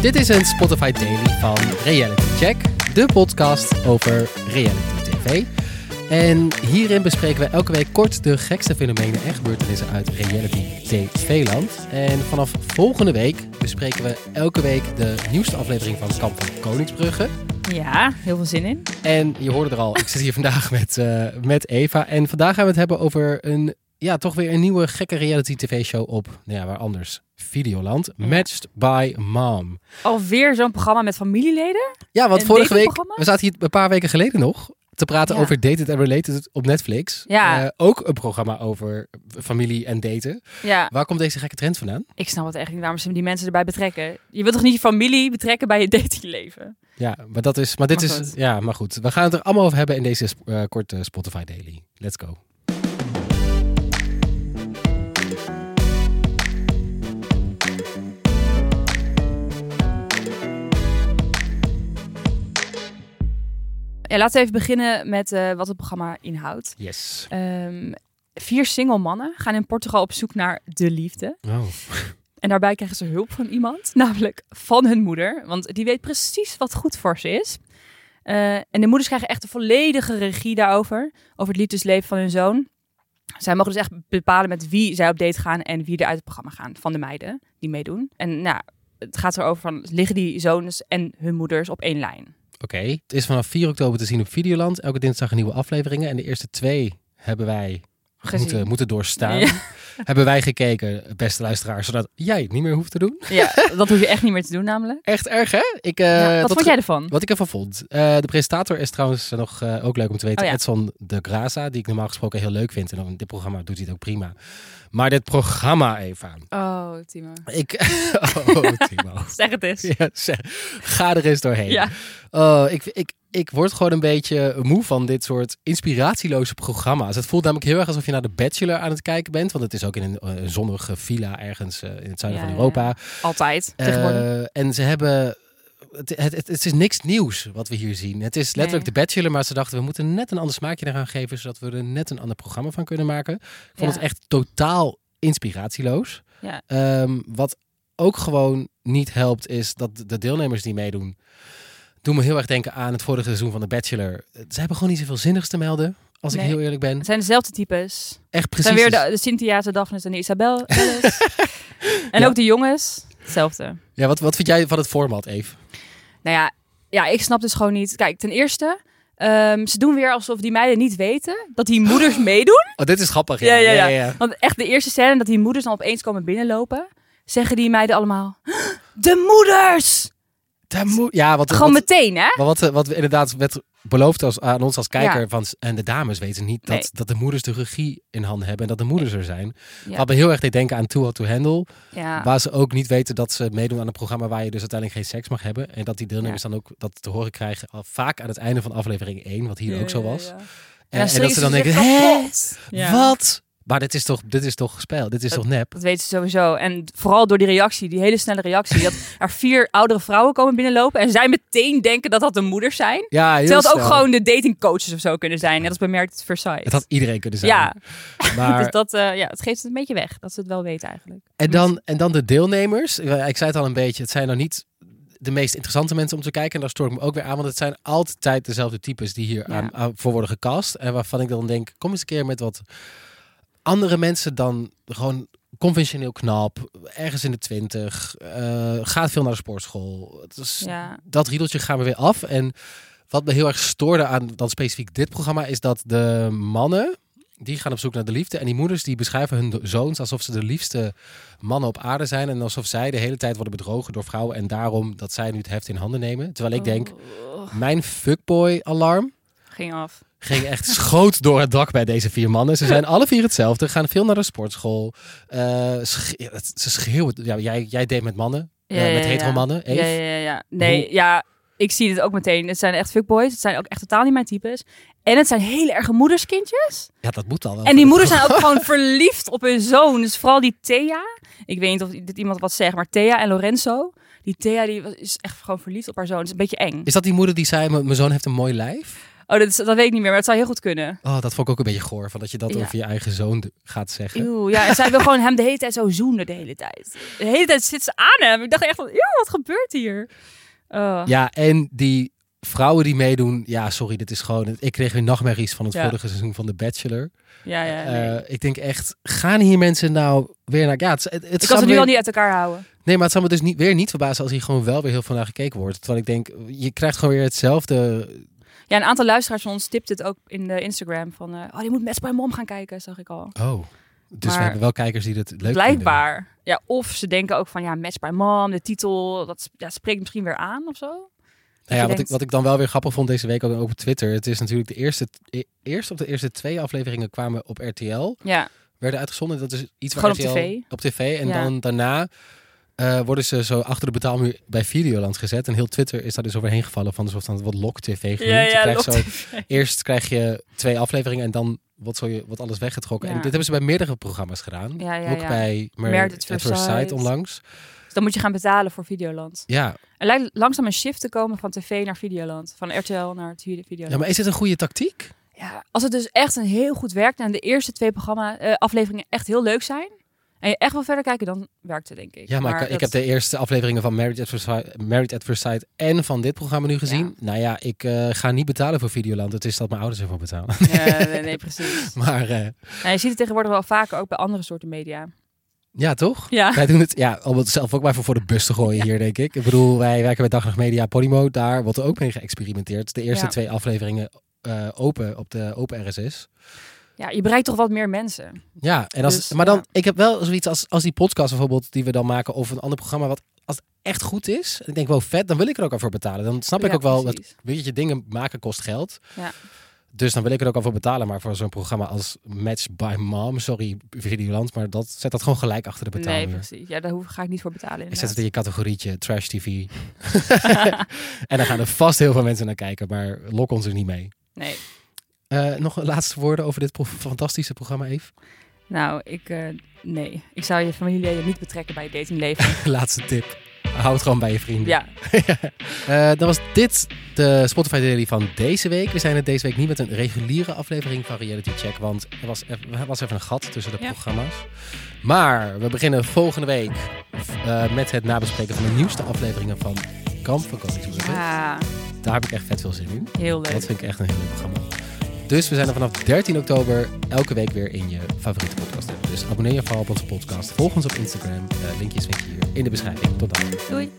Dit is een Spotify Daily van Reality Check, de podcast over reality TV. En hierin bespreken we elke week kort de gekste fenomenen en gebeurtenissen uit reality TV-land. En vanaf volgende week bespreken we elke week de nieuwste aflevering van Kamp van Koningsbrugge. Ja, heel veel zin in. En je hoorde er al, ik zit hier vandaag met, uh, met Eva. En vandaag gaan we het hebben over een, ja, toch weer een nieuwe gekke reality tv-show op, nou ja, waar anders, Videoland. Ja. Matched by Mom. Alweer zo'n programma met familieleden? Ja, want Een vorige week, we zaten hier een paar weken geleden nog te praten Ja. over Dated and Related op Netflix. Ja. Eh, ook een programma over familie en daten. Ja, Waar komt deze gekke trend vandaan? ik snap het echt niet waarom ze die mensen erbij betrekken. Je wilt toch niet je familie betrekken bij je datingleven? Ja, maar dat is, maar dit Maar is, ja, maar goed. We gaan het er allemaal over hebben in deze eh, korte Spotify Daily. Let's go. Ja, laten we even beginnen met eh, wat het programma inhoudt. Yes. Ehm, vier single mannen gaan in Portugal op zoek naar de liefde. Oh. En daarbij krijgen ze hulp van iemand, namelijk van hun moeder. Want die weet precies wat goed voor ze is. Eh, en de moeders krijgen echt de volledige regie daarover. Over het liefdesleven van hun zoon. Zij mogen dus echt bepalen met wie zij op date gaan en wie er uit het programma gaan. Van de meiden die meedoen. En nou, het gaat erover van, liggen die zoons en hun moeders op één lijn? Oké. Het is vanaf 4 oktober te zien op Videoland. Elke dinsdag een nieuwe afleveringen. En de eerste twee hebben wij moeten, moeten doorstaan. Ja. Hebben wij gekeken, beste luisteraar, zodat jij het niet meer hoeft te doen. Ja, dat hoef je echt niet meer te doen namelijk. Echt erg, hè? Ik, eh, Ja, wat vond jij ervan? Wat ik ervan vond. Eh, de presentator is trouwens nog eh, ook leuk om te weten. Oh ja. Edson de Graza, die ik normaal gesproken heel leuk vind. En in dit programma doet hij het ook prima. Maar dit programma, Eva. Oh, Timo. Ik... oh, Timo. Zeg het eens. Ja, zeg, ga er eens doorheen. Ja. Oh, ik, ik, ik word gewoon een beetje moe van dit soort inspiratieloze programma's. Het voelt namelijk heel erg alsof je naar The Bachelor aan het kijken bent. Want het is ook in een eh, zonnige villa ergens eh, in het zuiden Ja, van ja, Europa. Altijd. Eh, en ze hebben. Het, het, het, is niks nieuws wat we hier zien. Het is letterlijk Nee. de Bachelor, maar ze dachten we moeten net een ander smaakje eraan geven, zodat we er net een ander programma van kunnen maken. Ik vond Ja. het echt totaal inspiratieloos. Ehm, wat ook gewoon niet helpt, is dat de deelnemers die meedoen, doen me heel erg denken aan het vorige seizoen van de Bachelor. Ze hebben gewoon niet zoveel zinnigs te melden, als ik heel eerlijk ben. Het zijn dezelfde types. Echt Het precies. zijn weer de, de Cynthia's, de Daphnes en de Isabel. en Ja. ook de jongens, hetzelfde. Ja, wat, wat vind jij van het format, Eve? Nou ja, ja, ik snap dus gewoon niet. Kijk, ten eerste, ehm, ze doen weer alsof die meiden niet weten dat die moeders meedoen. Oh, dit is grappig. Ja, ja, ja. ja. Want echt de eerste scène dat die moeders dan opeens komen binnenlopen, zeggen die meiden allemaal, de moeders! Daar moet- ja, wat, Gewoon wat, meteen, hè? Maar wat, eh, wat we inderdaad werd beloofd als, aan ons als kijker, Ja. van, en de dames weten niet dat, Nee. dat de moeders de regie in handen hebben en dat de moeders er zijn. Ja. Wat me heel erg deed denken aan Too Hot to Handle, Ja. waar ze ook niet weten dat ze meedoen aan een programma waar je dus uiteindelijk geen seks mag hebben. En dat die deelnemers dan ook dat te horen krijgen al vaak aan het einde van aflevering 1, wat hier ook zo was. En, dat ze dan denken, hè, wat? Maar dit is toch, dit is toch spel, dit is toch nep? Dat weten ze sowieso. En vooral door die reactie, die hele snelle reactie. dat er vier oudere vrouwen komen binnenlopen. En zij meteen denken dat dat de moeders zijn. Ja, heel Terwijl het ook gewoon de datingcoaches of zo kunnen zijn. Net als bij First Sight. Het had iedereen kunnen zijn. Ja, Maar, dus dat, eh, ja, het geeft het een beetje weg. Dat ze het wel weten eigenlijk. En dan, en dan de deelnemers. Ik zei het al een beetje, het zijn nou niet de meest interessante mensen om te kijken. En daar stoor ik me ook weer aan, want het zijn altijd dezelfde types die hier Ja. aan, aan voor worden gecast. En waarvan ik dan denk, kom eens een keer met wat andere mensen dan gewoon conventioneel knap, ergens in de twintig, eh, gaat veel naar de sportschool. Ja. Dat riedeltje gaan we weer af. En wat me heel erg stoorde aan dan specifiek dit programma, is dat de mannen, die gaan op zoek naar de liefde. En die moeders die beschrijven hun zoons alsof ze de liefste mannen op aarde zijn. En alsof zij de hele tijd worden bedrogen door vrouwen. En daarom dat zij nu het heft in handen nemen. Terwijl ik denk, Oh, mijn fuckboy alarm ging af. Ging echt schoot door het dak bij deze vier mannen. Ze zijn alle vier hetzelfde, gaan veel naar de sportschool. Eh, ze schreeuwen. Ja, jij, jij deed met mannen, Ja, eh, met ja. hetero mannen. Ja, ja, ja, ja. Nee, ja, ik zie dit ook meteen. Het zijn echt fuckboys. Het zijn ook echt totaal niet mijn types. En het zijn hele erge moederskindjes. Ja, dat moet al wel. En die moeders zijn ook gewoon verliefd op hun zoon. Dus vooral die Thea. Ik weet niet of dit iemand wat zegt, maar Thea en Lorenzo. Die Thea die is echt gewoon verliefd op haar zoon. Het is een beetje eng. Is dat die moeder die zei, "M- mijn zoon heeft een mooi lijf? Oh, dat, is- dat weet ik niet meer, maar het zou heel goed kunnen. Oh, dat vond ik ook een beetje goor. Van dat je dat Ja. over je eigen zoon gaat zeggen. Eeuw, ja, en zij wil gewoon hem de hele tijd zo zoenen de hele tijd. De hele tijd zit ze aan hem. Ik dacht echt van, eeuw, wat gebeurt hier? Oh. Ja, en die vrouwen die meedoen. Ja, sorry, dit is gewoon... Ik kreeg weer nachtmerries van het Ja. vorige seizoen van The Bachelor. ja, ja, nee. Eh, ik denk echt, gaan hier mensen nou weer naar... Ja, het, het, het ik kan ze nu weer- al niet uit elkaar houden. Nee, maar het zou me dus niet, weer niet verbazen als hier gewoon wel weer heel veel naar gekeken wordt. Terwijl ik denk, je krijgt gewoon weer hetzelfde... Ja, een aantal luisteraars van ons tipt het ook in de Instagram. Van, eh, oh, die moet Match by Mom gaan kijken, zag ik al. Oh, dus Maar- we hebben wel kijkers die het leuk vinden. Blijkbaar. Ja, of ze denken ook van, ja, Match by Mom, de titel, dat ja, spreekt misschien weer aan of zo. Nou ja, wat, ik, wat ik dan wel weer grappig vond deze week ook op Twitter. Het is natuurlijk de eerste, e- eerst op de eerste twee afleveringen kwamen op RTL. Ja, Werden uitgezonden. Dat is iets waar Gewoon op tv. Op tv. En Ja. dan daarna eh, worden ze zo achter de betaalmuur bij Videoland gezet. En heel Twitter is daar dus overheen gevallen van alsof dan wat Lok TV genoemd. ja, Lok zo, eerst krijg je twee afleveringen en dan wordt, zo je, wordt alles weggetrokken. Ja. En dit hebben ze bij meerdere programma's gedaan. Ook bij at First Sight. onlangs. Dus dan moet je gaan betalen voor Videoland. Ja. Er lijkt langzaam een shift te komen van tv naar Videoland. Van RTL naar het Videoland. ja, maar is dit een goede tactiek? Ja, als het dus echt een heel goed werkt en de eerste twee programma, eh, afleveringen echt heel leuk zijn. En je echt wil verder kijken, dan werkt het denk ik. Ja, maar, ik, ik dat- heb de eerste afleveringen van Married at First Sight, Married at First Sight en van dit programma nu gezien. Nou ja, ik eh, ga niet betalen voor Videoland. Het is dat mijn ouders ervoor betalen. Ja, nee, nee, precies. maar eh, Nou, je ziet het tegenwoordig wel vaker ook bij andere soorten media. ja, toch? Ja. Wij doen het, ja, om het zelf ook maar even voor de bus te gooien hier, denk ik. Ik bedoel, wij werken bij Nacht Media Podimo. Daar wordt er ook mee geëxperimenteerd. De eerste Ja. twee afleveringen eh, open op de open RSS. Ja, je bereikt toch wat meer mensen. Ja, en als, Dus, maar dan, ja. ik heb wel zoiets als, als die podcast bijvoorbeeld, die we dan maken over een ander programma, wat als het echt goed is, en ik denk wel vet, dan wil ik er ook al voor betalen. Dan snap ik ook wel dat, weet je, dingen maken kost geld. Ja. Dus dan wil ik er ook al voor betalen. Maar voor zo'n programma als Match by Mom, sorry Videoland, maar dat zet dat gewoon gelijk achter de Nee, betaalmuur. precies. Ja, daar hoef, ga ik niet voor betalen. Ik zet inderdaad. het in je categorietje Trash TV. en dan gaan er vast heel veel mensen naar kijken, maar lok ons er niet mee. Nee. Eh, nog een laatste woorden over dit fantastische programma, Eve? Nou, ik, eh, nee. Ik zou je familieleden niet betrekken bij je datingleven. laatste tip. Hou het gewoon bij je vrienden. ja, Eh, dan was dit de Spotify Daily van deze week. We zijn het deze week niet met een reguliere aflevering van Reality Check, want er was, er was even een gat tussen de Ja. programma's. Maar we beginnen volgende week met het nabespreken van de nieuwste afleveringen van Kamp van Koningsbrugge. ja Daar heb ik echt vet veel zin in. heel leuk. Dat vind ik echt een heel leuk programma. Dus we zijn er vanaf 13 oktober elke week weer in je favoriete podcast. Dus abonneer je vooral op onze podcast. Volg ons op Instagram. Eh, linkjes vind je hier in de beschrijving. Tot dan. Doei.